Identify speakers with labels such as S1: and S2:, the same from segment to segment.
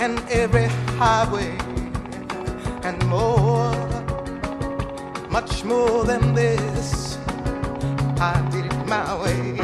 S1: and every highway and more, much more than this. I did it my way.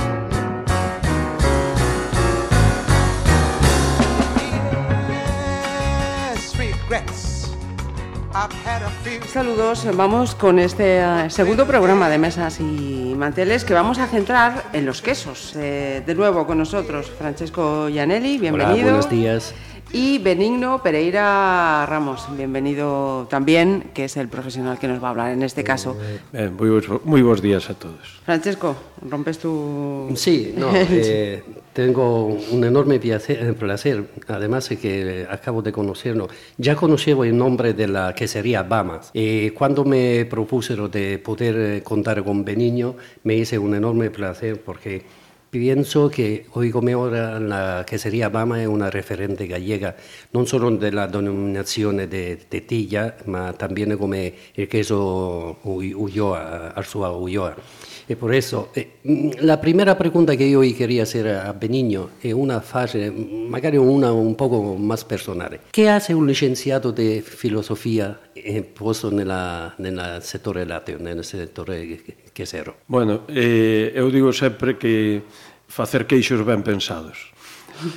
S2: Saludos, vamos con este eh, segundo programa de Mesas y Manteles que vamos a centrar en los quesos. Eh, de nuevo con nosotros Francesco Gianelli, bienvenido.
S3: Hola, buenos días.
S2: Y Benigno Pereira Ramos, bienvenido también, que es el profesional que nos va a hablar en este caso.
S4: Eh, muy, muy buenos días a todos.
S2: Francesco, rompes tu...
S3: Sí, no, eh, tengo un enorme placer, placer, además de que acabo de conocerlo. Ya conocía el nombre de la quesería Bamas. Y cuando me propusieron de poder contar con Benigno, me hice un enorme placer porque Pienso que hoy come ahora la quesería Bama es una referente gallega, non solo della denominazione de tetilla, ma también come il queso Ulloa, Arzúa Ulloa. E por eso, eh, la primera pregunta que yo quería hacer a Benigno è una fase, magari una un poco más personale. Che hace un licenciato di filosofia eh, posto nella, nel settore lateo, nel settore quesero?
S4: Bueno, eh, eu digo sempre que facer queixos ben pensados.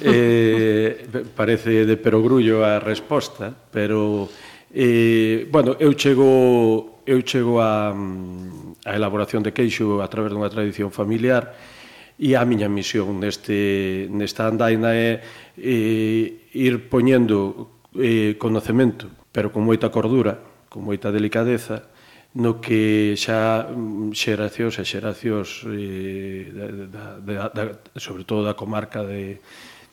S4: eh, parece de perogrullo a resposta, pero eh, bueno, eu chego eu chego a, a elaboración de queixo a través dunha tradición familiar e a miña misión neste, nesta andaina é eh, ir poñendo eh, conocemento, pero con moita cordura, con moita delicadeza, no que xa mm, xeracións e xeracións eh, da, da, da, sobre todo da comarca de,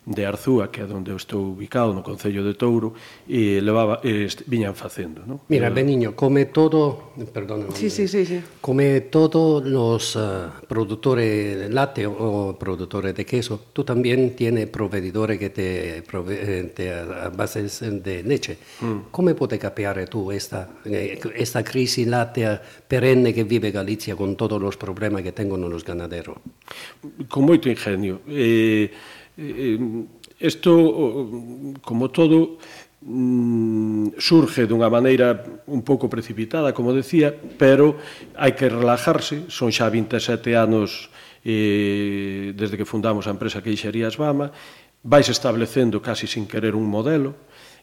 S4: de Arzúa, que é onde eu estou ubicado, no Concello de Touro, e levaba, e viñan facendo. ¿no?
S3: Mira, eh, Beniño, come todo, perdón,
S2: sí, sí, sí, sí.
S3: come todos los uh, productores lácteos o productores de queso, tú también tienes proveedores que te, prove eh, te a bases de leche. Mm. Come puedes capear tú esta, esta crisis láctea perenne que vive Galicia con todos los problemas que tengono los ganaderos?
S4: Con moito ingenio. Eh, Eh, eh, isto, como todo, mm, surge dunha maneira un pouco precipitada, como decía, pero hai que relajarse, son xa 27 anos eh, desde que fundamos a empresa Queixerías Bama, vais establecendo casi sin querer un modelo,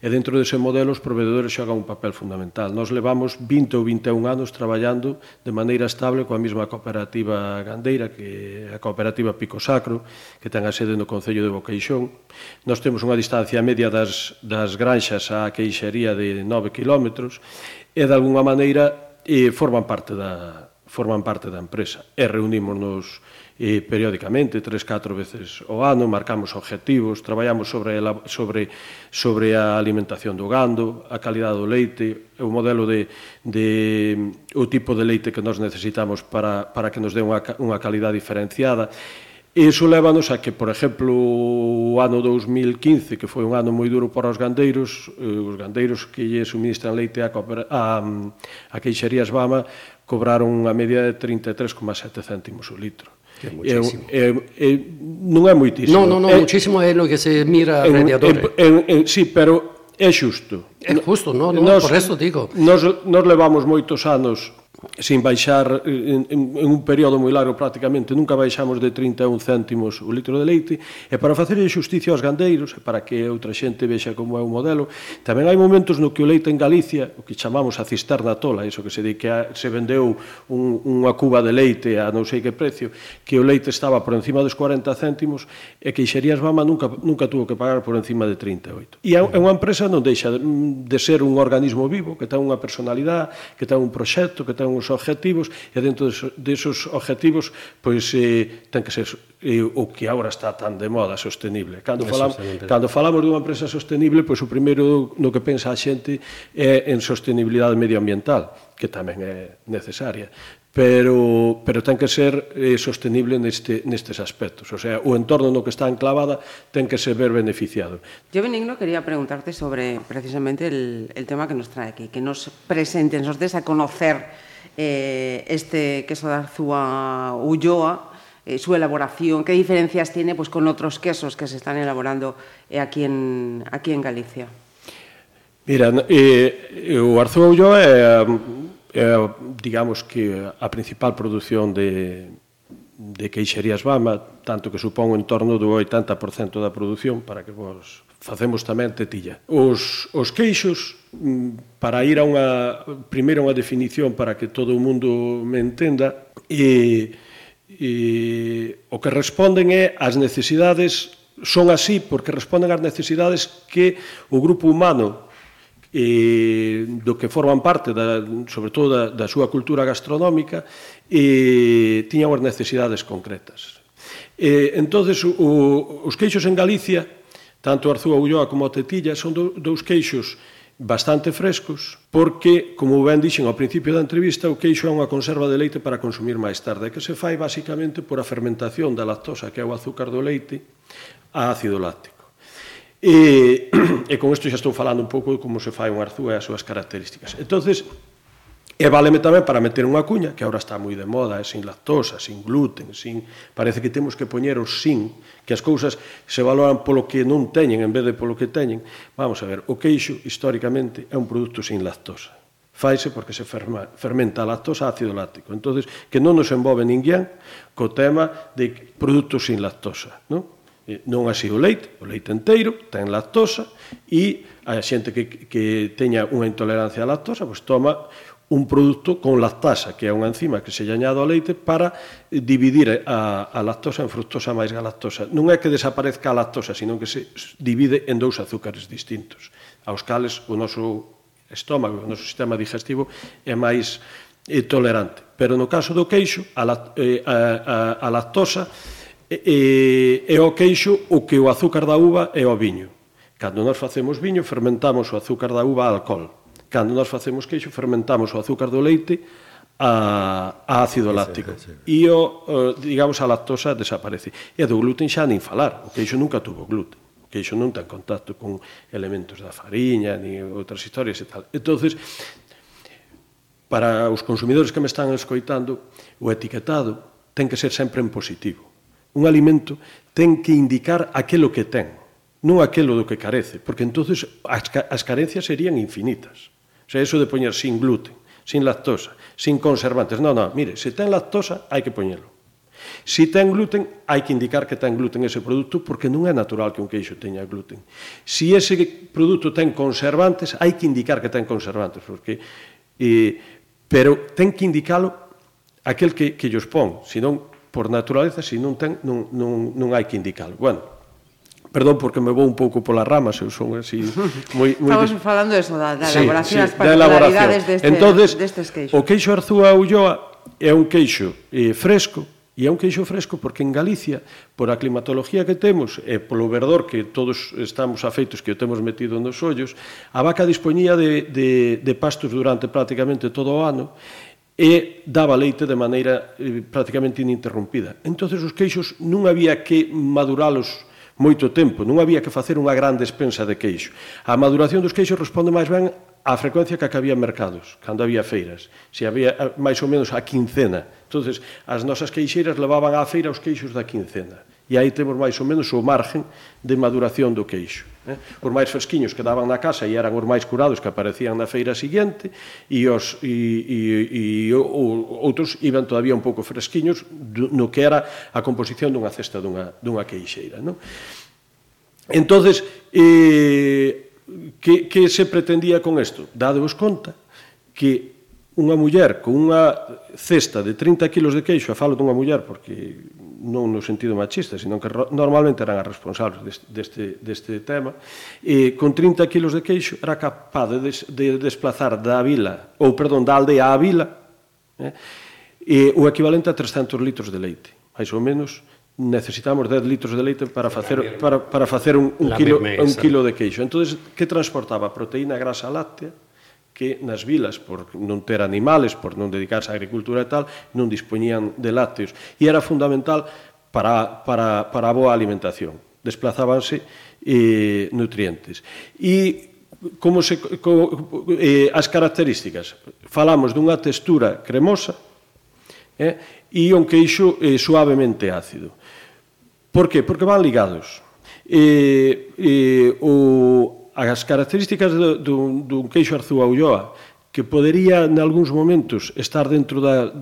S4: E dentro dese modelo os proveedores xogan un papel fundamental. Nos levamos 20 ou 21 anos traballando de maneira estable coa mesma cooperativa gandeira que a cooperativa Pico Sacro, que ten a sede no Concello de Boqueixón. Nos temos unha distancia media das, das granxas á queixería de 9 km e de alguna maneira e forman parte da forman parte da empresa e reunímonos e periódicamente, tres, catro veces ao ano, marcamos objetivos, traballamos sobre, a, sobre, sobre a alimentación do gando, a calidad do leite, o modelo de, de o tipo de leite que nós necesitamos para, para que nos dé unha, unha calidad diferenciada. E iso levanos a que, por exemplo, o ano 2015, que foi un ano moi duro para os gandeiros, eh, os gandeiros que lle suministran leite a, a, a queixerías Bama, cobraron unha media de 33,7 céntimos o litro.
S3: Que é muchísimo.
S4: É, é, é, non é moitísimo.
S3: Non, non, non, é, muchísimo é lo que se mira
S4: a
S3: radiador.
S4: En, en, é, sí, pero é xusto.
S3: É justo, non? No, nos, por eso digo.
S4: Nos, nos levamos moitos anos sin baixar en, en un período moi largo prácticamente nunca baixamos de 31 céntimos o litro de leite. E para facer xusticia aos gandeiros e para que outra xente vexa como é o modelo tamén hai momentos no que o leite en Galicia o que chamamos a cisterna tola iso que se di que a, se vendeu un, unha cuba de leite a non sei que precio que o leite estaba por encima dos 40 céntimos e que Xerías Bama nunca, nunca tuvo que pagar por encima de 38 e é unha empresa non deixa de, de ser un organismo vivo que ten unha personalidade que ten un proxecto que ten ten uns objetivos e dentro desos objetivos pois eh, ten que ser eh, o que agora está tan de moda sostenible. Cando falamos, cando falamos dunha empresa sostenible, pois o primeiro no que pensa a xente é en sostenibilidade medioambiental, que tamén é necesaria pero, pero ten que ser eh, sostenible neste, nestes aspectos. O sea, o entorno no que está enclavada ten que ser ver beneficiado.
S2: Yo, Benigno, quería preguntarte sobre precisamente el, el tema que nos trae aquí, que nos presenten, nos des a conocer eh, este queso de Arzúa Ulloa, eh, su elaboración, qué diferencias tiene pues, con otros quesos que se están elaborando eh, aquí, en, aquí en Galicia.
S4: Mira, eh, eh, o Arzúa Ulloa é, é, digamos que a principal produción de, de queixerías Bama, tanto que supón en torno do 80% da produción, para que vos facemos tamén tetilla. Os, os queixos, mm, para ir a unha, primeiro unha definición para que todo o mundo me entenda, e, e o que responden é as necesidades, son así porque responden ás necesidades que o grupo humano e do que forman parte, da, sobre todo da, da súa cultura gastronómica, e tiñan as necesidades concretas. E, entonces, o, os queixos en Galicia tanto Arzúa Ulloa como Tetilla son do, dous queixos bastante frescos, porque, como ben dixen ao principio da entrevista, o queixo é unha conserva de leite para consumir máis tarde, que se fai basicamente por a fermentación da lactosa, que é o azúcar do leite, a ácido láctico. E, e con isto xa estou falando un pouco de como se fai un arzúa e as súas características. Entonces, E váleme tamén para meter unha cuña, que agora está moi de moda, é sin lactosa, sin gluten, sin... Parece que temos que poñer o sin, que as cousas se valoran polo que non teñen en vez de polo que teñen. Vamos a ver, o queixo históricamente é un produto sin lactosa. Faise porque se ferma, fermenta a lactosa ácido láctico. entonces que non nos envolve ninguén co tema de produtos sin lactosa. Non? non así o leite, o leite enteiro ten lactosa e a xente que, que teña unha intolerancia á lactosa pois toma un produto con lactasa, que é unha enzima que se añado ao leite para dividir a, a lactosa en fructosa máis galactosa. Non é que desaparezca a lactosa, sino que se divide en dous azúcares distintos, aos cales o noso estómago, o noso sistema digestivo é máis é tolerante. Pero no caso do queixo, a, eh, a, a, a lactosa é, é o queixo o que o azúcar da uva é o viño. Cando nós facemos viño, fermentamos o azúcar da uva a alcohol Cando nós facemos queixo, fermentamos o azúcar do leite a, a ácido láctico. E o, digamos, a lactosa desaparece. E a do gluten xa nin falar, o queixo nunca tuvo gluten. O queixo non ten contacto con elementos da fariña, ni outras historias e tal. entonces para os consumidores que me están escoitando, o etiquetado ten que ser sempre en positivo. Un alimento ten que indicar aquilo que ten, non aquilo do que carece, porque entonces as, as carencias serían infinitas sea, eso de poñer sin gluten, sin lactosa, sin conservantes. Non, non, mire, se ten lactosa, hai que poñelo. Si ten gluten, hai que indicar que ten gluten ese produto porque non é natural que un queixo teña gluten. Si ese produto ten conservantes, hai que indicar que ten conservantes, porque eh, pero ten que indicalo aquel que, que llos pon, senón por naturaleza, se non ten, non, non, non hai que indicalo. Bueno, Perdón porque me vou un pouco polas ramas, eu son así moi
S2: moi Estamos des... falando eso da, da elaboración, sí, sí, as particularidades deste
S4: Entonces, destes queixos. O queixo Arzúa Ulloa é un queixo eh, fresco, E é un queixo fresco porque en Galicia, por a climatoloxía que temos e polo verdor que todos estamos afeitos que o temos metido nos ollos, a vaca dispoñía de, de, de pastos durante prácticamente todo o ano e daba leite de maneira eh, prácticamente ininterrumpida. Entonces os queixos non había que maduralos moito tempo, non había que facer unha gran despensa de queixo. A maduración dos queixos responde máis ben á frecuencia que había mercados, cando había feiras, se había eh, máis ou menos a quincena. Entonces, as nosas queixeiras levaban á feira os queixos da quincena. E aí temos máis ou menos o margen de maduración do queixo eh? Os máis fresquiños que daban na casa e eran os máis curados que aparecían na feira seguinte e os e, e, e o, outros iban todavía un pouco fresquiños no que era a composición dunha cesta dunha, dunha queixeira, non? Entonces, eh, que, que se pretendía con isto? Dadevos conta que unha muller con unha cesta de 30 kilos de queixo, a falo dunha muller porque non no sentido machista, senón que normalmente eran as responsables deste, deste, deste tema, e con 30 kilos de queixo era capaz de, des, de desplazar da vila, ou perdón, da aldea á vila, eh, e o equivalente a 300 litros de leite, máis ou menos, necesitamos 10 litros de leite para facer para para facer un, un kilo un kilo de queixo. Entonces, que transportaba? Proteína, grasa láctea, que nas vilas, por non ter animales, por non dedicarse á agricultura e tal, non dispoñían de lácteos. E era fundamental para, para, para a boa alimentación. Desplazábanse eh, nutrientes. E como se, co, eh, as características? Falamos dunha textura cremosa eh, e un queixo eh, suavemente ácido. Por que? Porque van ligados. Eh, eh, o as características do, dun, dun queixo arzúa ulloa que podería en algúns momentos estar dentro da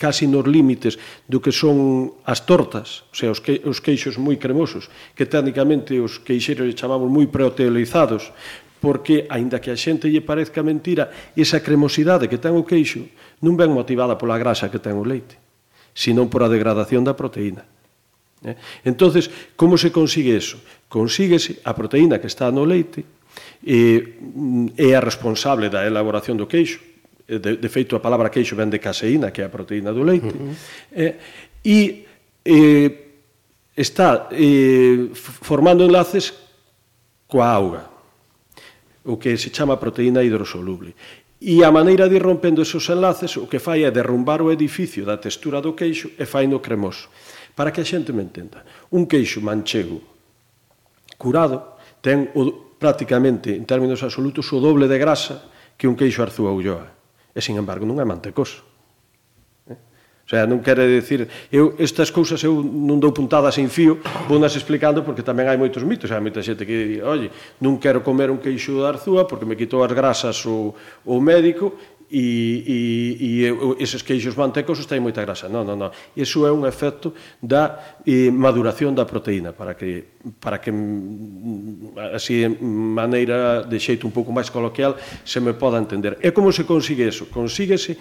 S4: casi nos límites do que son as tortas, o sea, os, que, os queixos moi cremosos, que técnicamente os queixeiros chamamos moi proteolizados, porque, aínda que a xente lle parezca mentira, esa cremosidade que ten o queixo non ven motivada pola grasa que ten o leite, senón por a degradación da proteína. Eh? Entonces, como se consigue eso? Consíguese a proteína que está no leite e, mm, é a responsable da elaboración do queixo. Eh, de, de feito, a palabra queixo ven de caseína, que é a proteína do leite. Uh -huh. eh, e eh, está eh, formando enlaces coa auga, o que se chama proteína hidrosoluble. E a maneira de ir rompendo esos enlaces o que fai é derrumbar o edificio da textura do queixo e faino no cremoso Para que a xente me entenda, un queixo manchego curado ten o, prácticamente, en términos absolutos, o doble de grasa que un queixo arzúa ulloa. E, sin embargo, non é mantecoso. Eh? O sea, non quere decir, eu estas cousas eu non dou puntadas sin fío, vonas explicando porque tamén hai moitos mitos, hai moita xente que di, "Olle, non quero comer un queixo de arzúa porque me quitou as grasas o o médico e, e, e eses queixos mantecos os moita grasa. Non, non, non. Iso é un efecto da eh, maduración da proteína para que para que mm, así maneira de xeito un pouco máis coloquial se me poda entender. E como se consigue eso? Consíguese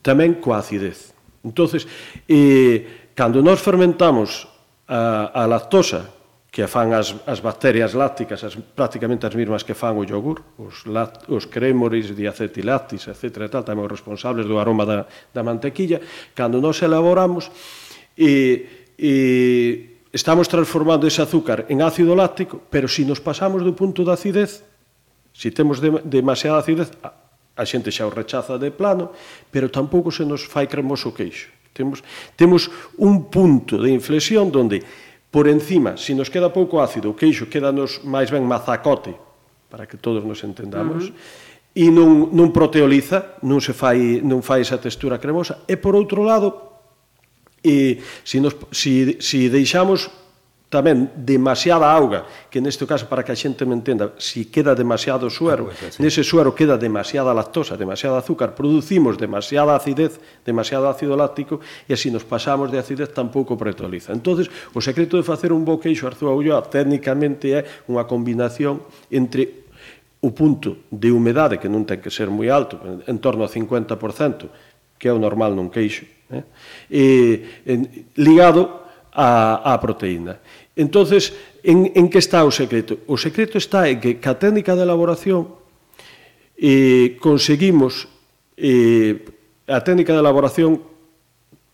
S4: tamén coa acidez. Entonces, eh, cando nós fermentamos a, a lactosa que fan as, as bacterias lácticas, as, prácticamente as mesmas que fan o yogur, os, lat, os cremoris, diacetilactis, etc. Tal, tamén os responsables do aroma da, da mantequilla, cando nos elaboramos, e, e estamos transformando ese azúcar en ácido láctico, pero se si nos pasamos do punto de acidez, se si temos de, demasiada acidez, a, a xente xa o rechaza de plano, pero tampouco se nos fai cremoso queixo. Temos, temos un punto de inflexión donde Por encima, se nos queda pouco ácido, o queixo quedanos máis ben mazacote, para que todos nos entendamos, uh -huh. e non, non proteoliza, non se fai, non fai esa textura cremosa. E por outro lado, e se, nos, se, se deixamos tamén demasiada auga, que neste caso, para que a xente me entenda, se si queda demasiado suero, ah, pois pues, sí. nese suero queda demasiada lactosa, demasiada azúcar, producimos demasiada acidez, demasiado ácido láctico, e así nos pasamos de acidez tampouco pretoliza. entonces o secreto de facer un bo queixo arzúa ulloa técnicamente é unha combinación entre o punto de humedade, que non ten que ser moi alto, en torno a 50%, que é o normal nun queixo, eh? e, en, ligado á, á proteína. Entonces, en, en que está o secreto? O secreto está en que ca técnica de elaboración eh, conseguimos eh, a técnica de elaboración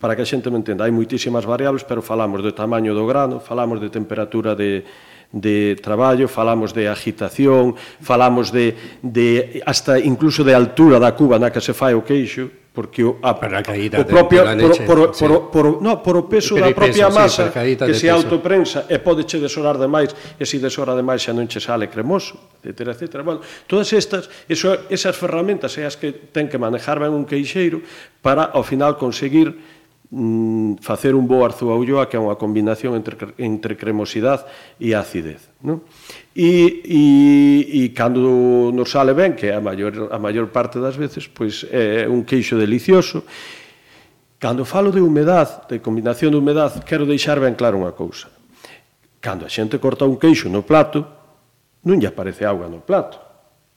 S4: para que a xente me entenda, hai moitísimas variables, pero falamos do tamaño do grano, falamos de temperatura de, de traballo, falamos de agitación, falamos de, de hasta incluso de altura da cuba na que se fai o queixo, porque o, a,
S3: para a caída
S4: o propio,
S3: de, de
S4: por, por, sí. por, por, no, por o peso da propia peso, masa sí, que se autoprensa e pode che desorar demais e se desora demais xa non che sale cremoso etcétera, etcétera. Bueno, todas estas eso, esas ferramentas é as que ten que manejar ben un queixeiro para ao final conseguir mm, facer un bo arzuaulloa que é unha combinación entre, entre cremosidade e acidez. Non? E, e, e cando nos sale ben, que a maior, a maior parte das veces, pois é un queixo delicioso, Cando falo de humedad, de combinación de humedad, quero deixar ben claro unha cousa. Cando a xente corta un queixo no plato, non lle aparece auga no plato.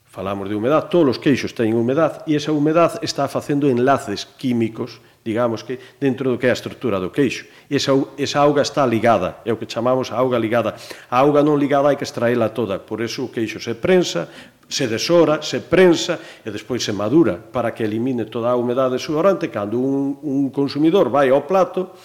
S4: Falamos de humedad, todos os queixos teñen humedad e esa humedad está facendo enlaces químicos digamos que dentro do que é a estrutura do queixo. Esa, esa auga está ligada, é o que chamamos a auga ligada. A auga non ligada hai que extraíla toda, por eso o queixo se prensa, se desora, se prensa e despois se madura para que elimine toda a humedade sudorante cando un, un consumidor vai ao plato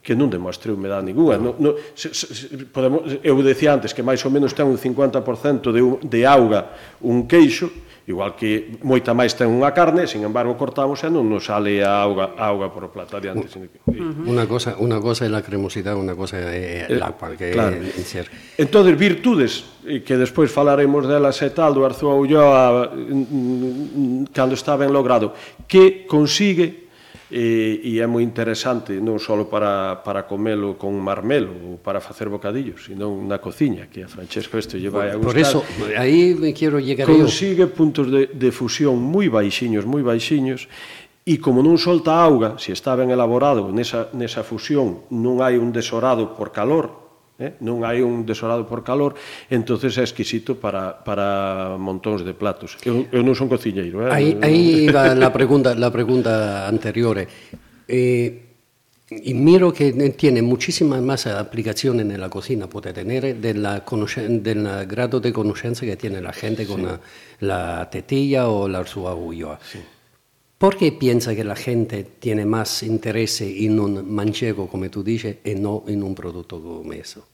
S4: que non demostre humedade ninguna. No, no, se, se, podemos, eu decía antes que máis ou menos ten un 50% de, de auga un queixo, igual que moita máis ten unha carne, sin embargo cortamos e non nos sale a auga, a auga por o plato adiante. Uh
S3: -huh. Unha cosa, unha cosa é a cremosidade, unha cosa é eh, el eh, a que
S4: claro. é ser. Entonces, virtudes, eh, que despois falaremos delas e tal, do Arzúa Ulloa, mm, mm, mm, cando está ben logrado, que consigue e, e é moi interesante non só para, para comelo con marmelo ou para facer bocadillos, sino na cociña, que a Francesco isto lle vai a gustar.
S3: Por eso, aí me quero llegar
S4: Consigue eu. puntos de, de fusión moi baixiños, moi baixiños, e como non solta auga, se está ben elaborado nesa, nesa fusión, non hai un desorado por calor, eh? non hai un desorado por calor, entonces é exquisito para, para montóns de platos. Eu, eu non son cociñeiro. Eh?
S3: Aí, aí va la pregunta, la pregunta anterior. Eh, y miro que tiene muchísimas más aplicaciones en la cocina, puede tener del grado de conoscenza que tiene la gente con sí. la, la, tetilla o la ulloa. Sí. ¿Por qué piensa que la gente tiene más interés en un manchego, como tú dices, y no en un producto como eso?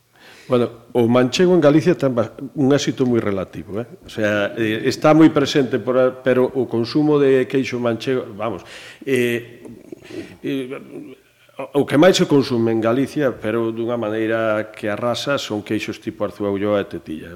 S4: Bueno, o manchego en Galicia ten un éxito moi relativo, eh? O sea, eh, está moi presente, por, pero o consumo de queixo manchego, vamos, eh, eh o que máis se consume en Galicia, pero dunha maneira que arrasa, son queixos tipo arzúa, ulloa e tetilla.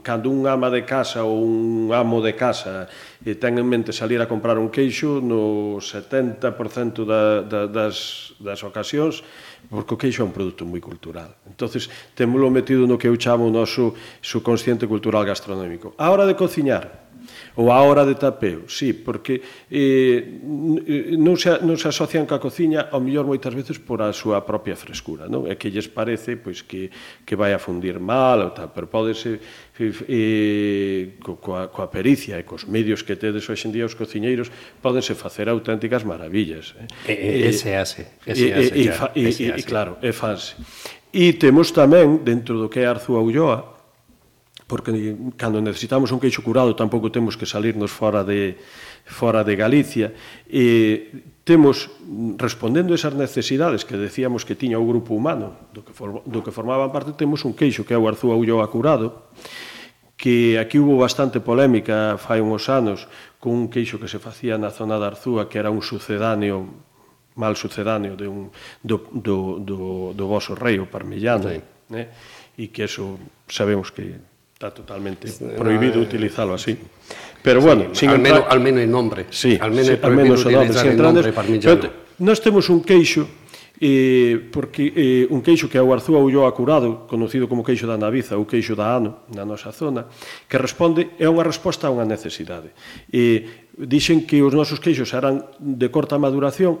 S4: Cando un ama de casa ou un amo de casa e ten en mente salir a comprar un queixo, no 70% da, da, das, das ocasións, porque o queixo é un produto moi cultural. entonces témolo metido no que eu chamo o noso subconsciente cultural gastronómico. A hora de cociñar, ou a hora de tapeo, sí, porque eh, non, se, non se asocian ca cociña ao mellor moitas veces por a súa propia frescura, non? É que lles parece pois que, que vai a fundir mal ou tal, pero pódese eh, co, coa, coa pericia e cos medios que tedes hoxe en día os cociñeiros pódense facer auténticas maravillas.
S3: Eh? E, eh, ese hace, ese hace,
S4: e, e, claro, e, e, claro, é fanse. E temos tamén, dentro do que é Arzúa Ulloa, porque cando necesitamos un queixo curado tampouco temos que salirnos fora de fora de Galicia e temos respondendo esas necesidades que decíamos que tiña o grupo humano do que for, do que formaban parte temos un queixo que é o Arzúa Ulloa curado que aquí hubo bastante polémica fai uns anos con un queixo que se facía na zona da Arzúa que era un sucedáneo mal sucedáneo de un, do, do, do, do vosso rei, o parmellano, sí. né? e que eso sabemos que está totalmente prohibido no, utilizalo así. Pero bueno,
S3: sí, sin almeno, entrar... almeno en nombre.
S4: Sí, almeno, sí, almeno o nome, sin entrandes, pero, nós temos un queixo eh, porque eh, un queixo que é o Arzúa Ulloa curado, conocido como queixo da Naviza ou queixo da Ano, na nosa zona, que responde, é unha resposta a unha necesidade. Eh, dixen que os nosos queixos eran de corta maduración,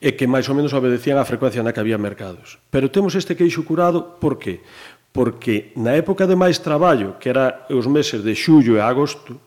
S4: e que máis ou menos obedecían á frecuencia na que había mercados. Pero temos este queixo curado por qué? porque na época de máis traballo, que era os meses de xullo e agosto,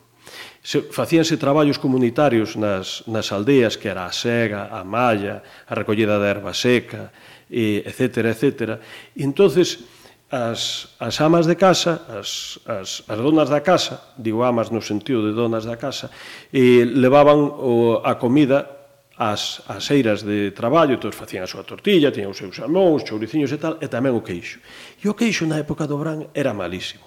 S4: se, facíanse traballos comunitarios nas, nas aldeas, que era a sega, a malla, a recollida da erva seca, e, etcétera, etcétera. E entonces as, as amas de casa, as, as, as donas da casa, digo amas no sentido de donas da casa, e levaban o, a comida as, as eiras de traballo, todos facían a súa tortilla, tiñan os seus xamóns, chouriciños e tal, e tamén o queixo. E o queixo na época do Bran era malísimo.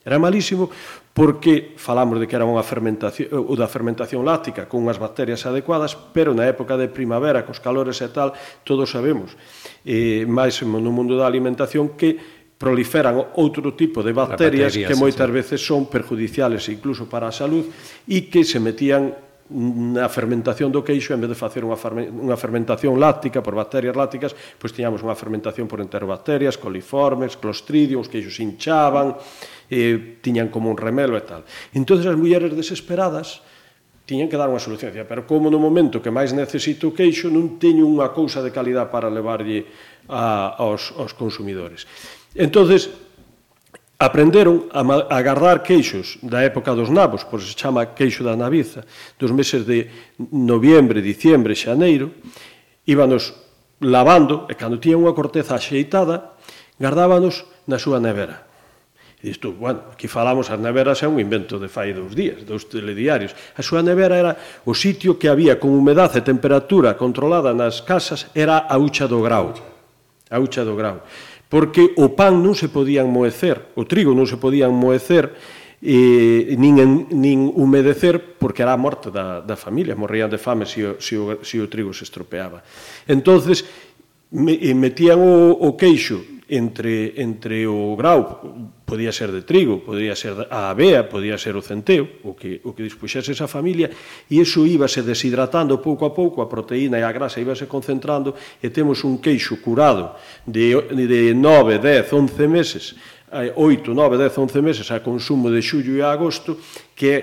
S4: Era malísimo porque falamos de que era unha fermentación, ou da fermentación láctica con unhas bacterias adecuadas, pero na época de primavera, cos calores e tal, todos sabemos, eh, máis no mundo da alimentación, que proliferan outro tipo de bacterias, bacterias que moitas sí, sí. veces son perjudiciales incluso para a salud e que se metían na fermentación do queixo, en vez de facer unha, unha fermentación láctica por bacterias lácticas, pois tiñamos unha fermentación por enterobacterias, coliformes, clostridium, os queixos hinchaban, eh, tiñan como un remelo e tal. entonces as mulleres desesperadas tiñan que dar unha solución. Dicía, pero como no momento que máis necesito o queixo, non teño unha cousa de calidad para levarlle a, aos, aos consumidores. entonces aprenderon a agardar queixos da época dos nabos, por se chama queixo da naviza, dos meses de noviembre, diciembre, xaneiro, íbanos lavando, e cando tiña unha corteza axeitada, gardábanos na súa nevera. E isto, bueno, aquí falamos, as neveras é un invento de fai dous días, dous telediarios. A súa nevera era o sitio que había con humedad e temperatura controlada nas casas, era a ucha do grau. A ucha do grau porque o pan non se podían moecer, o trigo non se podían moecer, e, nin, nin humedecer porque era a morte da, da familia, morrían de fame se o, se o, se o trigo se estropeaba. entonces metían o, o queixo entre, entre o grau, podía ser de trigo, podía ser a avea, podía ser o centeo, o que, o que dispuxese esa familia, e iso íbase deshidratando pouco a pouco, a proteína e a grasa íbase concentrando, e temos un queixo curado de, de 9, 10, 11 meses, 8, 9, 10, 11 meses a consumo de xullo e agosto, que é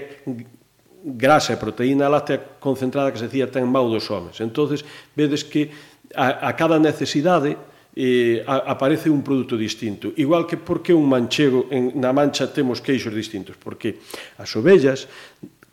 S4: grasa e proteína láctea concentrada que se decía ten mau dos homes. Entonces, vedes que a, a cada necesidade eh, aparece un produto distinto. Igual que porque un manchego en, na mancha temos queixos distintos, porque as ovellas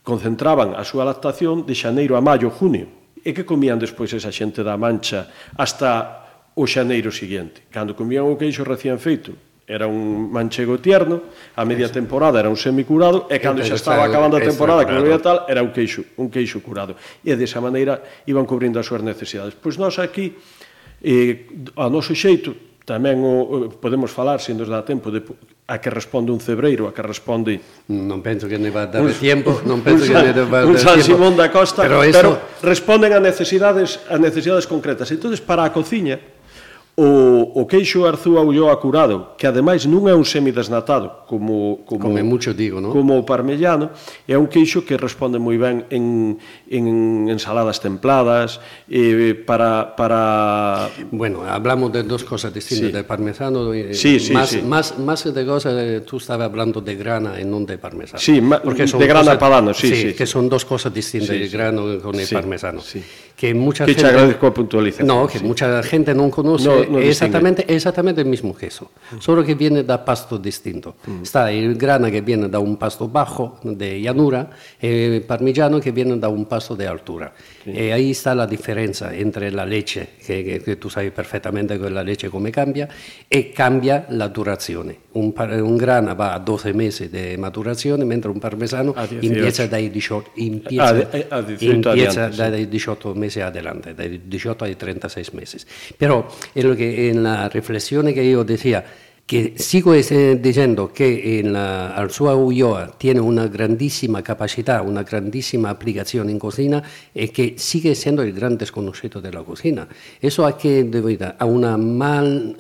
S4: concentraban a súa lactación de xaneiro a maio, junio, e que comían despois esa xente da mancha hasta o xaneiro seguinte. Cando comían o queixo recién feito, era un manchego tierno, a media temporada era un semicurado e cando xa estaba acabando a temporada que non era tal, era un queixo, un queixo curado. E desa maneira iban cubrindo as súas necesidades. Pois nós aquí E, a noso xeito, tamén o, podemos falar, se nos dá tempo, de a que responde un cebreiro, a que responde...
S3: Non penso que ne va a dar tempo, non penso que ne va a dar
S4: un San Simón da Costa, pero, eso... pero responden a necesidades, a necesidades concretas. Entonces, para a cociña, O, o queixo Arzúa Ulloa curado, que ademais non é un semidesnatado, como, como,
S3: como mucho digo, ¿no?
S4: como o parmellano, é un queixo que responde moi ben en, en ensaladas templadas, eh, para, para...
S3: Bueno, hablamos de dos cosas distintas, sí. de parmesano,
S4: eh, sí, sí,
S3: más,
S4: sí.
S3: Más, más de cosas, eh, tú estabas hablando de grana e non de parmesano.
S4: Sí, porque son de grana cosas, padano, sí, sí,
S3: sí, que son dos cosas distintas, sí, sí. el grano con el sí, parmesano.
S4: Sí.
S3: Que mucha
S4: que
S3: gente...
S4: agradezco a puntualización.
S3: No, que sí. mucha gente non conoce no, no exactamente, exactamente el mismo queso, solo que viene da pasto distinto. Mm. Está el grana que viene da un pasto bajo, de llanura, el parmigiano que viene da un pasto de altura. Sí. E ahí está la diferencia entre la leche, que, que, que tu sai perfettamente che la leche come cambia, e cambia la durazione. Un, un grana va a 12 mesi di maturazione, mentre un parmesano empieza dai 18, empieza, a, a, a empieza dai 18 mesi adelante, dai 18 ai 36 mesi. Però è lo che in la riflessione che io decía, que sigo diciendo que en la Arzúa Ulloa tiene una grandísima capacidad, una grandísima aplicación en cocina y que sigue siendo el gran desconocido de la cocina. Eso a qué debido a una mal,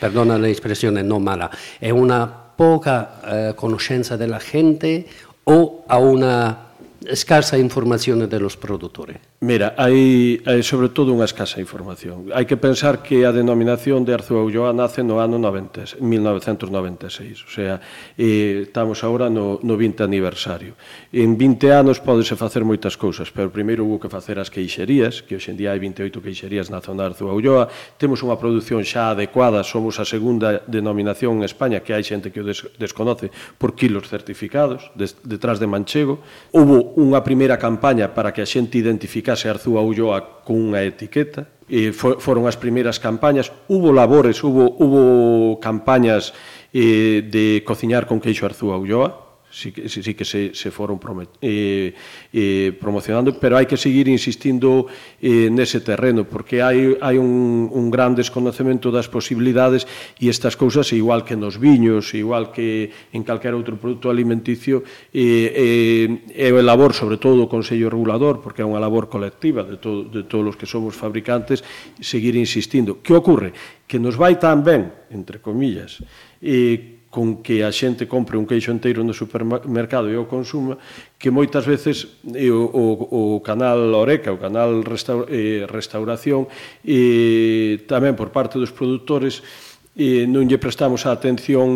S3: perdona la expresión, no mala, es una poca eh, conoscenza della gente o a una escasa información de los produtores?
S4: Mira, hai, hai sobre todo unha escasa información. Hai que pensar que a denominación de Arzúa Ulloa nace no ano 90, 1996, o sea, eh, estamos agora no, no 20 aniversario. En 20 anos podese facer moitas cousas, pero primeiro hubo que facer as queixerías, que hoxe en día hai 28 queixerías na zona de Arzúa Ulloa, temos unha produción xa adecuada, somos a segunda denominación en España, que hai xente que o des, desconoce por kilos certificados, des, detrás de Manchego. Hubo Unha primeira campaña para que a xente identificase a Arzúa Ulloa cunha etiqueta, e for, foron as primeiras campañas, hubo labores, hubo, hubo campañas eh, de cociñar con queixo Arzúa Ulloa, sí sí, sí que se, se foron promet, eh, eh, promocionando, pero hai que seguir insistindo eh, nese terreno, porque hai, hai un, un gran desconocemento das posibilidades e estas cousas, igual que nos viños, igual que en calquera outro produto alimenticio, eh, eh, é labor, sobre todo, do Consello Regulador, porque é unha labor colectiva de, to, de todos os que somos fabricantes, seguir insistindo. Que ocorre? Que nos vai tan ben, entre comillas, eh, con que a xente compre un queixo enteiro no supermercado e o consuma, que moitas veces eh, o, o, o canal Oreca, o canal restaur, eh, Restauración, eh, tamén por parte dos produtores, eh, non lle prestamos a atención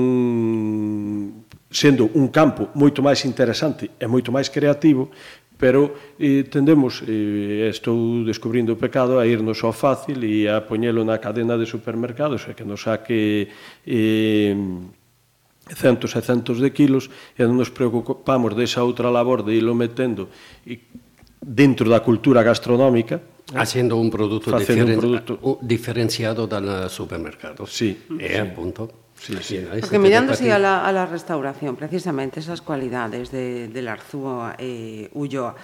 S4: sendo un campo moito máis interesante e moito máis creativo, pero eh, tendemos, eh, estou descubrindo o pecado, a irnos ao fácil e a poñelo na cadena de supermercados e que nos saque eh, centos e centos de quilos e non nos preocupamos desa outra labor de ilo metendo e dentro da cultura gastronómica
S3: Haciendo un producto,
S4: facendo
S3: diferen
S4: un
S3: produto... diferenciado dal supermercado.
S4: Sí.
S3: E
S4: sí.
S3: punto. Sí, sí.
S2: Porque mirándose a la, a la restauración, precisamente esas cualidades de, del Arzúa e eh, Ulloa,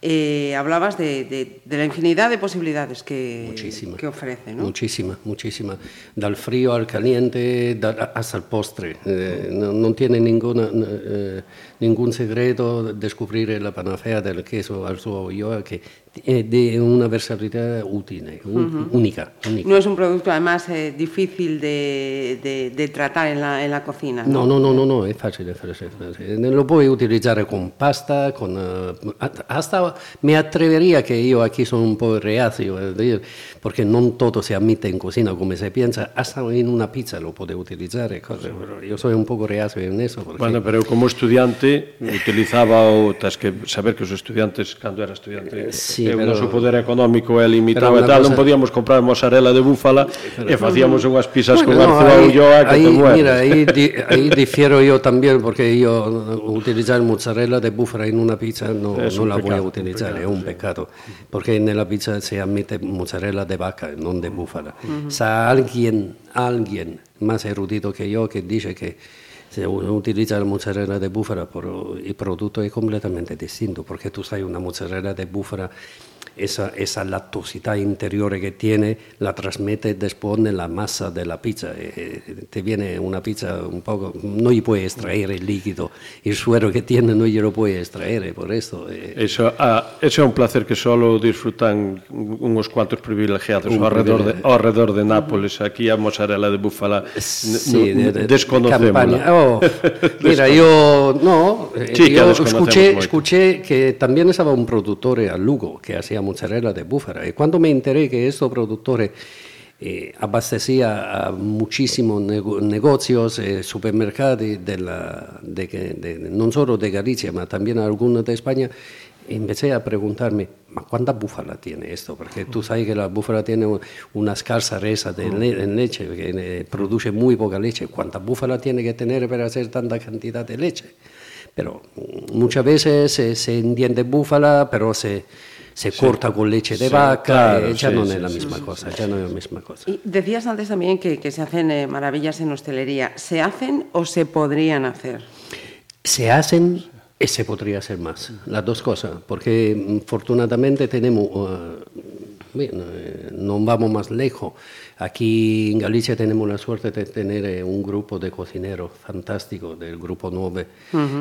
S2: eh, hablabas de, de- de la infinidad de posibilidades que,
S3: Muchísima.
S2: que ofrece, ¿no?
S3: Muchísima, muchísima. Dal frío al caliente dal- hasta el postre. Eh, no, no tiene ninguna, eh, ningún secreto descubrir la panacea del queso al Ulloa que es de una versatilidad útil, un- única. única.
S2: No es un producto además eh, difícil de, de- de tratar en la, en la cocina.
S3: No, no, no, no, no, è facile, è facile, è facile. Lo puoi utilizzare con pasta, con... eh, hasta me atrevería que yo aquí soy un poco reacio, es decir, porque no todo se admite en cocina como se piensa, hasta en una pizza lo puede utilizar, cosas, pero yo soy un poco reacio en eso. Porque...
S4: Bueno, pero como estudiante utilizaba o tas que saber que os estudiantes cando era estudiante
S3: Sí,
S4: sí,
S3: pero...
S4: o poder económico é limitado e tal,
S3: cosa...
S4: non podíamos comprar mozzarella de búfala pero, e facíamos unhas pizzas
S3: bueno, con
S4: no,
S3: arzoa
S4: e que te mueres.
S3: Mira, aí, di, difiero yo también porque io utilizzare mozzarella de búfala in una pizza no,
S4: es
S3: la
S4: peccato,
S3: voglio
S4: utilizzare,
S3: è un peccato, perché nella pizza si ammette mozzarella de vaca, non de búfala. Uh -huh. Sa alguien, alguien más erudito que yo que dice que se u- utiliza la mozzarella de búfala, pero el producto es completamente distinto, porque tú sabes una mozzarella de búfala esa, esa lactosidad interior que tiene la transmite después en la masa de la pizza. Eh, eh, te viene una pizza un poco, no y puede extraer el líquido, el suero que tiene no y lo puede extraer, eh, por eso. eh,
S4: Eso, ah, eso é un placer que solo disfrutan unos cuantos privilegiados
S3: Un
S4: ao redor, de, redor de Nápoles. Aquí a mozzarella de búfala
S3: Sí, de- de-
S4: desconocémola.
S3: campaña. Oh, mira, yo no, eh,
S4: Sí, que
S3: yo
S4: desconocemos
S3: escuché, escuché que también estaba un productor a Lugo que hacía mozzarella de búfala. Y cuando me enteré que estos productores eh, abastecía a muchísimos nego- negocios, eh, supermercados de la, de, de- no solo de Galicia, pero también algunos de España, empecé a preguntarme, ¿ma cuánta búfala tiene esto? Porque tú sabes que la búfala tiene un- una escasa resa de le- en leche, que eh, produce muy poca leche. ¿Cuánta búfala tiene que tener para hacer tanta cantidad de leche? Pero mm, muchas veces se, se entiende búfala, pero se, se corta con leche de
S4: Sí,
S3: vaca,
S4: claro,
S3: eh, ya
S4: sí,
S3: no
S4: sí,
S3: es la
S4: sí,
S3: misma cosa, ya no es la misma cosa.
S2: Y decías antes también que, que se hacen eh, maravillas en hostelería. ¿Se hacen o se podrían hacer?
S3: Se hacen y se podría hacer más, las dos cosas, porque mm, afortunadamente tenemos, uh, bien, eh, no vamos más lejos. Aquí en Galicia tenemos la suerte de tener eh, un grupo de cocineros fantástico del grupo 9,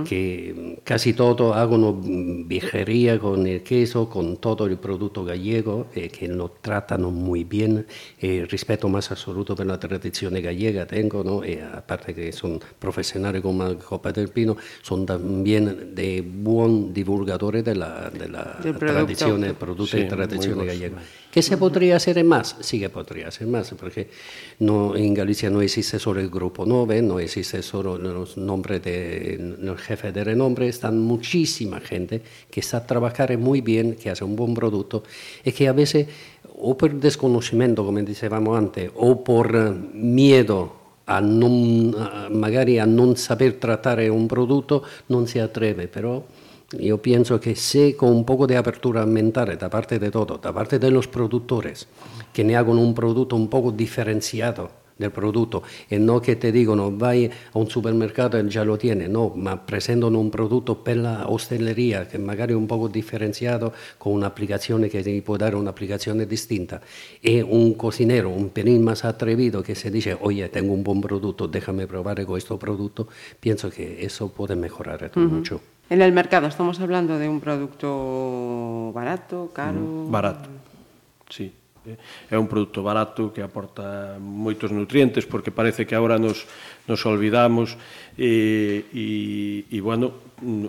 S3: que mm, casi todo hagan vijería con el queso, con todo el producto gallego, eh, que lo tratan muy bien, eh, respeto más absoluto por la tradición gallega tengo, ¿no? Eh, aparte que son profesionales como Copa del Pino, son también de buen divulgadores de la, de la tradición, producto.
S4: Sí,
S3: y tradición
S4: muy
S3: ¿Qué se podría hacer más? Sí que podría hacer más, porque no, en Galicia no existe solo el Grupo 9, no existe solo los nombres de los jefes de renombre, están muchísima gente que está trabajando muy bien, que hace un buen producto y que a veces, o por desconocimiento, como decíamos antes, o por miedo a non, magari a non saber trattare un prodotto non si atreve, però yo pienso que sé con un poco de apertura mental, da parte de todo, da parte de los productores, que me hagan un producto un poco diferenciado del producto, y no que te digan, no, vai a un supermercado y ya lo tiene, no, ma un producto per la hostelería, que magari un poco diferenciado, con una aplicación que te puede dar una aplicación distinta, y un cocinero un pelín más atrevido que se dice, oye, tengo un buen producto, déjame probar con este producto, pienso que eso puede mejorar uh -huh. mucho.
S2: En el mercado estamos hablando de un producto barato, mm, caro...
S4: Barato, sí. Eh, é un produto barato que aporta moitos nutrientes porque parece que agora nos, nos olvidamos e, e, e, bueno,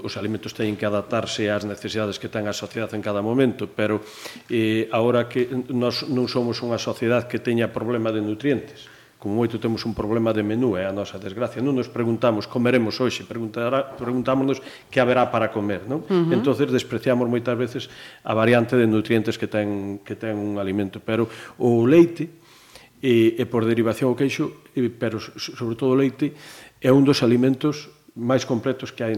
S4: os alimentos teñen que adaptarse ás necesidades que ten a sociedade en cada momento, pero eh, agora que nós non somos unha sociedade que teña problema de nutrientes, como moito temos un problema de menú, é a nosa desgracia. Non nos preguntamos comeremos hoxe, preguntará, preguntámonos que haberá para comer, non? Uh -huh. Entonces despreciamos moitas veces a variante de nutrientes que ten que ten un alimento, pero o leite e, e por derivación o queixo, e, pero sobre todo o leite é un dos alimentos máis completos que hai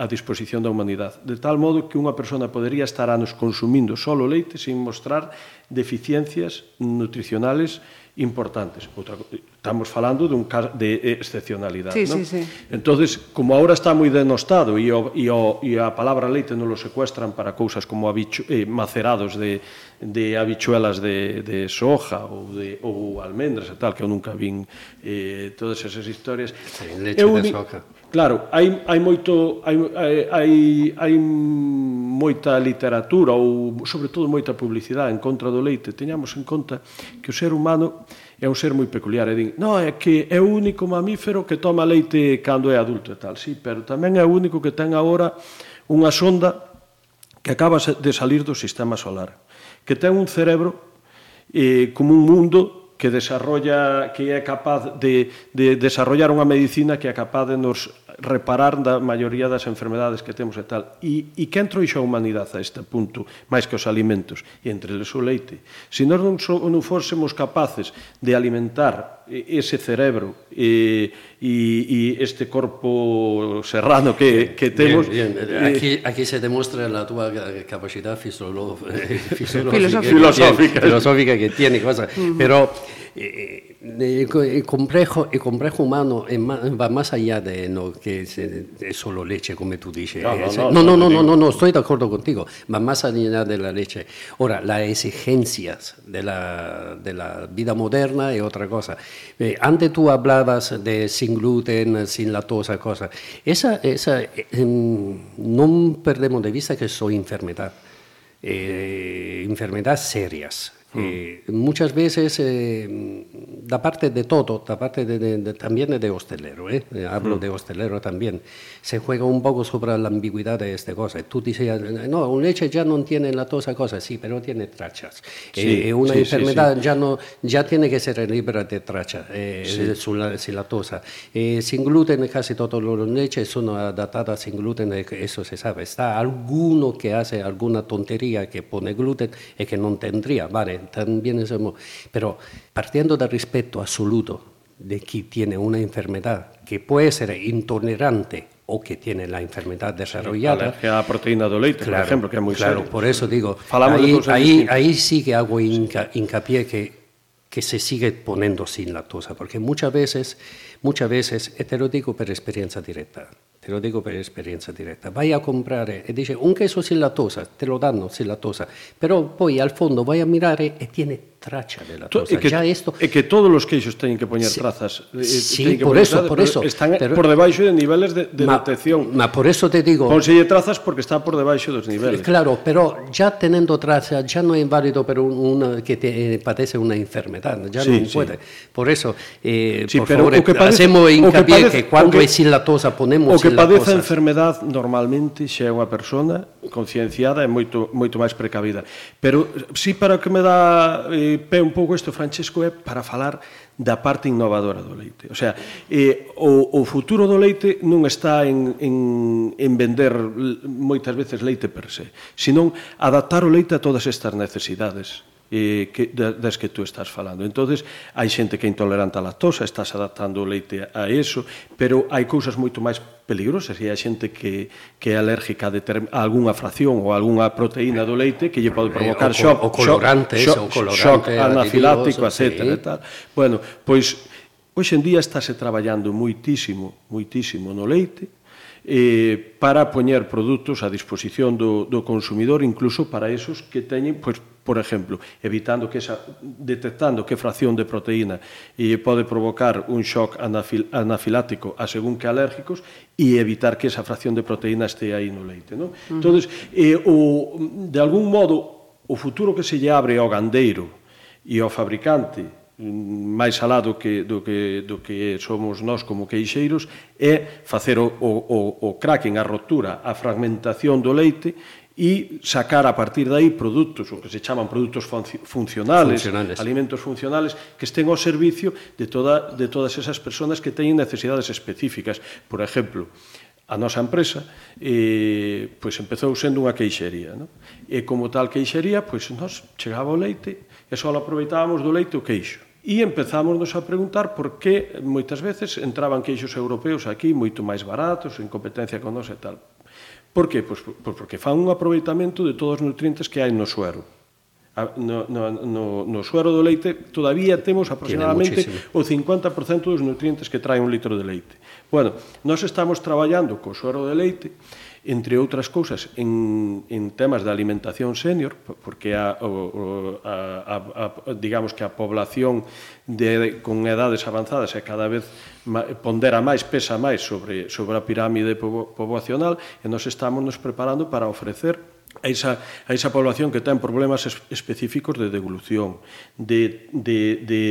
S4: a disposición da humanidade. De tal modo que unha persona podería estar anos consumindo só leite sin mostrar deficiencias nutricionales importantes. Outra, estamos falando dun caso de excepcionalidade.
S2: Sí,
S4: non?
S2: Sí, sí.
S4: entonces como ahora está moi denostado e, o, e, o, e a palabra leite non lo secuestran para cousas como habichu, eh, macerados de, de habichuelas de, de soja ou, de, ou almendras e tal, que eu nunca vin eh, todas esas historias.
S3: Sí, leche eu, de soja
S4: Claro, hai, hai moito hai, hai, hai moita literatura ou sobre todo moita publicidade en contra do leite. Teñamos en conta que o ser humano é un ser moi peculiar e din, "No, é que é o único mamífero que toma leite cando é adulto e tal". Sí, pero tamén é o único que ten agora unha sonda que acaba de salir do sistema solar, que ten un cerebro eh, como un mundo que desarrolla que é capaz de, de desarrollar unha medicina que é capaz de nos reparar da maioría das enfermedades que temos e tal. E, e quen trouxo a humanidade a este punto, máis que os alimentos, e entre eles o leite? Se nós non, so, non fósemos capaces de alimentar ese cerebro e, e, e este corpo serrano que, que temos...
S3: Bien, bien. Eh, aquí, aquí se demostra la túa capacidad fisiológica, filosófica,
S2: filosófica, que,
S3: filosófica que tiene cosa. Uh -huh. Pero eh, el, complejo, el complejo humano va más allá de lo que es, es solo leche, como tú dices.
S4: No,
S3: no, no, no, no, no, estoy de acuerdo contigo. Va más allá de la leche. Ahora, las exigencias de la, de la vida moderna es otra cosa. Eh, antes tú hablabas de sin gluten, sin lactosa, cosas. Esa, esa eh, no perdemos de vista que son enfermedad. Eh, enfermedades serias eh, muchas veces, eh, da parte de todo, da parte de, de, de, también de hostelero, ¿eh? hablo mm. de hostelero también, se juega un poco sobre la ambigüedad de esta cosa. Tú dices, no, un leche ya no tiene la tosa cosa, sí, pero tiene trachas. Sí, una sí, enfermedad sí, Ya, no, ya tiene que ser libre de trachas, sin la tosa. sin gluten, casi todas las leches son adaptadas sin gluten, eso se sabe. Está alguno que hace alguna tontería que pone gluten y que no tendría, vale también somos, pero partiendo del respeto absoluto de quien tiene una enfermedad que puede ser intolerante o que tiene la enfermedad desarrollada.
S4: Sí, a proteína de leite, claro, por ejemplo, que es muy
S3: claro,
S4: serio.
S3: por eso digo, ahí, ahí, ahí, sí que hago hinca, hincapié que, que se sigue poniendo sin lactosa, porque muchas veces, muchas veces, te lo digo por experiencia directa, te lo digo per esperienza diretta, vai a comprare e dice un queso sin lactosa, te lo danno sin lactosa, però poi al fondo vai a mirare e tiene tracha de lactosa.
S4: E que,
S3: ya esto...
S4: e que todos os queixos teñen que poñer
S3: sí,
S4: trazas.
S3: Sí, por eso, por eso.
S4: Están
S3: pero,
S4: por debaixo de niveles de, de
S3: ma,
S4: detección.
S3: Ma por eso te digo...
S4: Conselle trazas porque está por debaixo dos niveles.
S3: Claro, pero ya teniendo traza, ya no es válido pero una, que te, eh, padece una enfermedad, ya sí, no sí. puede. Por eso, eh,
S4: sí,
S3: por
S4: pero
S3: favor,
S4: que padece,
S3: hacemos hincapié que,
S4: padece,
S3: cuando
S4: que,
S3: es sin lactosa ponemos
S4: O que
S3: sin
S4: padece a enfermedad normalmente xa é unha persona concienciada e moito, moito máis precavida. Pero sí para que me dá eh, pé un pouco isto, Francesco, é para falar da parte innovadora do leite. O sea, eh, o, o futuro do leite non está en, en, en vender moitas veces leite per se, senón adaptar o leite a todas estas necesidades eh, que, das que tú estás falando. entonces hai xente que é intolerante á lactosa, estás adaptando o leite a eso, pero hai cousas moito máis peligrosas e hai xente que, que é alérgica a, a algunha fracción ou a algunha proteína do leite que lle pode eh, provocar
S3: xoc,
S4: o,
S3: o colorante,
S4: xoc,
S3: xoc, xoc,
S4: xoc anafilático, etc.
S3: Sí.
S4: Tal. Bueno, pois hoxe en día estáse traballando moitísimo, moitísimo no leite, eh, para poñer produtos a disposición do, do consumidor, incluso para esos que teñen, pois, por exemplo, evitando que esa, detectando que fracción de proteína eh, pode provocar un shock anafil, anafilático a según que alérgicos e evitar que esa fracción de proteína este aí no leite. Non? Uh -huh. Entón, eh, o, de algún modo, o futuro que se lle abre ao gandeiro e ao fabricante máis alá do que, do que, do que somos nós como queixeiros é facer o, o, o cracking, a rotura, a fragmentación do leite e sacar a partir dai produtos, o que se chaman produtos funcionales,
S3: funcionales,
S4: alimentos funcionales, que estén ao servicio de, toda, de todas esas personas que teñen necesidades específicas. Por exemplo, a nosa empresa eh, pois empezou sendo unha queixería. Non? E como tal queixería, pois nós chegaba o leite e só aproveitábamos do leite o queixo E empezámonos a preguntar por que moitas veces entraban queixos europeos aquí moito máis baratos, en competencia con nós e tal. Por que? Pois, pois porque fan un aproveitamento de todos os nutrientes que hai no suero. No, no, no, no suero do leite todavía temos aproximadamente o 50% dos nutrientes que trae un litro de leite. Bueno, nós estamos traballando co suero de leite entre outras cousas, en, en temas de alimentación senior, porque a, o, a, a, a, digamos que a población de, con edades avanzadas é cada vez pondera máis, pesa máis sobre, sobre a pirámide poboacional, e nos estamos nos preparando para ofrecer a esa, a esa población que ten problemas específicos de deglución, de, de, de,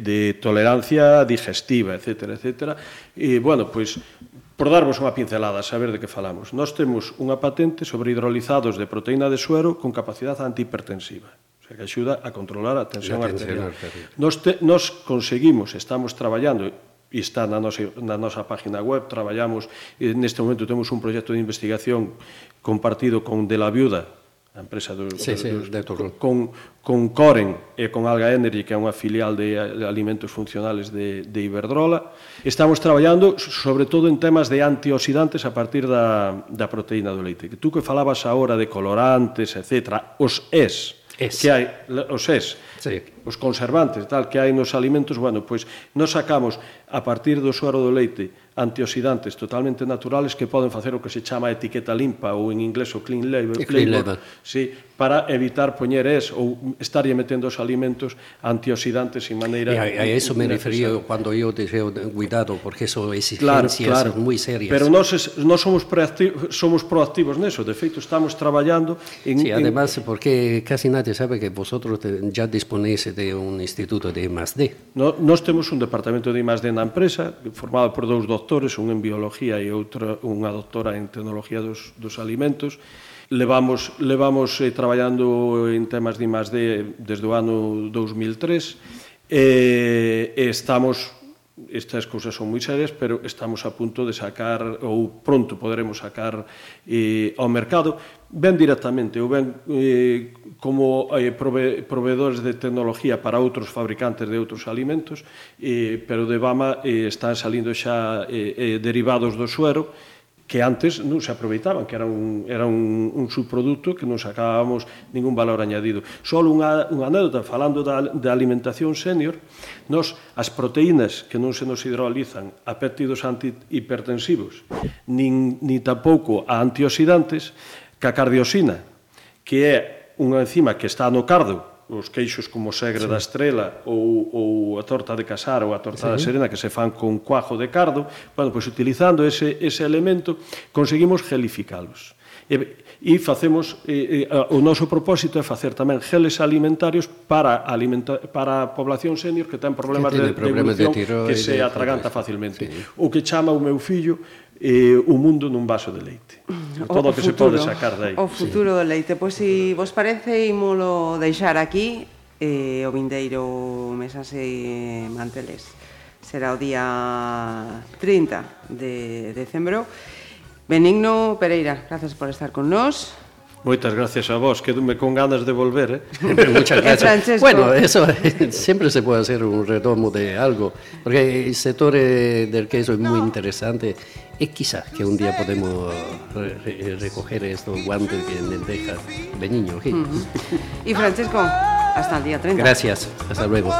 S4: de tolerancia digestiva, etc. etc. E, bueno, pois, pues, Por darvos unha pincelada, saber de que falamos, nós temos unha patente sobre hidrolizados de proteína de suero con capacidade antihipertensiva, o sea, que axuda a controlar a tensión, a tensión arterial. arterial. Nos, te, nos conseguimos, estamos traballando, e está na nosa, na nosa página web, traballamos, neste momento temos un proxecto de investigación compartido con De la Viuda, a empresa do,
S3: sí, sí, de Autogol.
S4: Con, con Coren e con Alga Energy, que é unha filial de alimentos funcionales de, de Iberdrola. Estamos traballando sobre todo en temas de antioxidantes a partir da, da proteína do leite. Que tú que falabas agora de colorantes, etc., os ES, es. que hai, os ES, sí os conservantes tal que hai nos alimentos, bueno, pois nos sacamos a partir do suero do leite antioxidantes totalmente naturales que poden facer o que se chama etiqueta limpa ou en inglés o clean label,
S3: clean label.
S4: Sí, para evitar poñer es ou estarlle metendo os alimentos antioxidantes en maneira...
S3: E a, a eso me refería cando eu deseo cuidado, porque eso exigencias claro, claro. moi serias.
S4: Pero nós nós somos proactivos, somos proactivos neso, de feito estamos traballando en...
S3: Sí, además, en... porque casi nadie sabe que vosotros ya disponéis de un instituto de I+D.
S4: No, nós temos un departamento de I+D na empresa formado por dous doctores, un en biología e outra unha doctora en tecnología dos, dos alimentos. Levamos, levamos eh, traballando en temas de I+D desde o ano 2003 e, e estamos estas cousas son moi serias, pero estamos a punto de sacar ou pronto poderemos sacar eh, ao mercado ben directamente ou ben eh, como eh, prove, proveedores de tecnología para outros fabricantes de outros alimentos, eh, pero de Bama eh, están salindo xa eh, eh, derivados do suero que antes non se aproveitaban, que era un, era un, un subproducto que non sacábamos ningún valor añadido. Só unha, unha anécdota, falando da, da alimentación senior, nos, as proteínas que non se nos hidrolizan a péptidos antihipertensivos, nin, nin tampouco a antioxidantes, ca cardiosina, que é unha enzima que está no cardo, os queixos como segre sí. da estrela ou, ou a torta de casar ou a torta sí. da serena que se fan con cuajo de cardo, bueno, pois utilizando ese, ese elemento conseguimos gelificalos. E, e facemos eh, eh, o noso propósito é facer tamén geles alimentarios para alimenta, para a población senior que ten problemas
S3: que
S4: de,
S3: de, problemas de,
S4: de tiroides, que se atraganta facilmente. Sí. O que chama o meu fillo eh, o mundo nun vaso de leite. O, Todo o que futuro, se pode sacar dai.
S2: O futuro sí. do leite. Pois se si vos parece, imolo deixar aquí eh, o vindeiro mesas e manteles. Será o día 30 de decembro. Benigno Pereira, gracias por estar con nós.
S4: Moitas gracias a vos, quedume con ganas de volver, eh?
S3: Muchas gracias. bueno, eso eh, siempre se puede hacer un retomo de algo, porque el sector eh, del queso es muy interesante es quizás que un día podemos recoger estos guantes que me dejas de niño. ¿sí?
S2: Y Francesco, hasta el día 30.
S3: Gracias, hasta luego.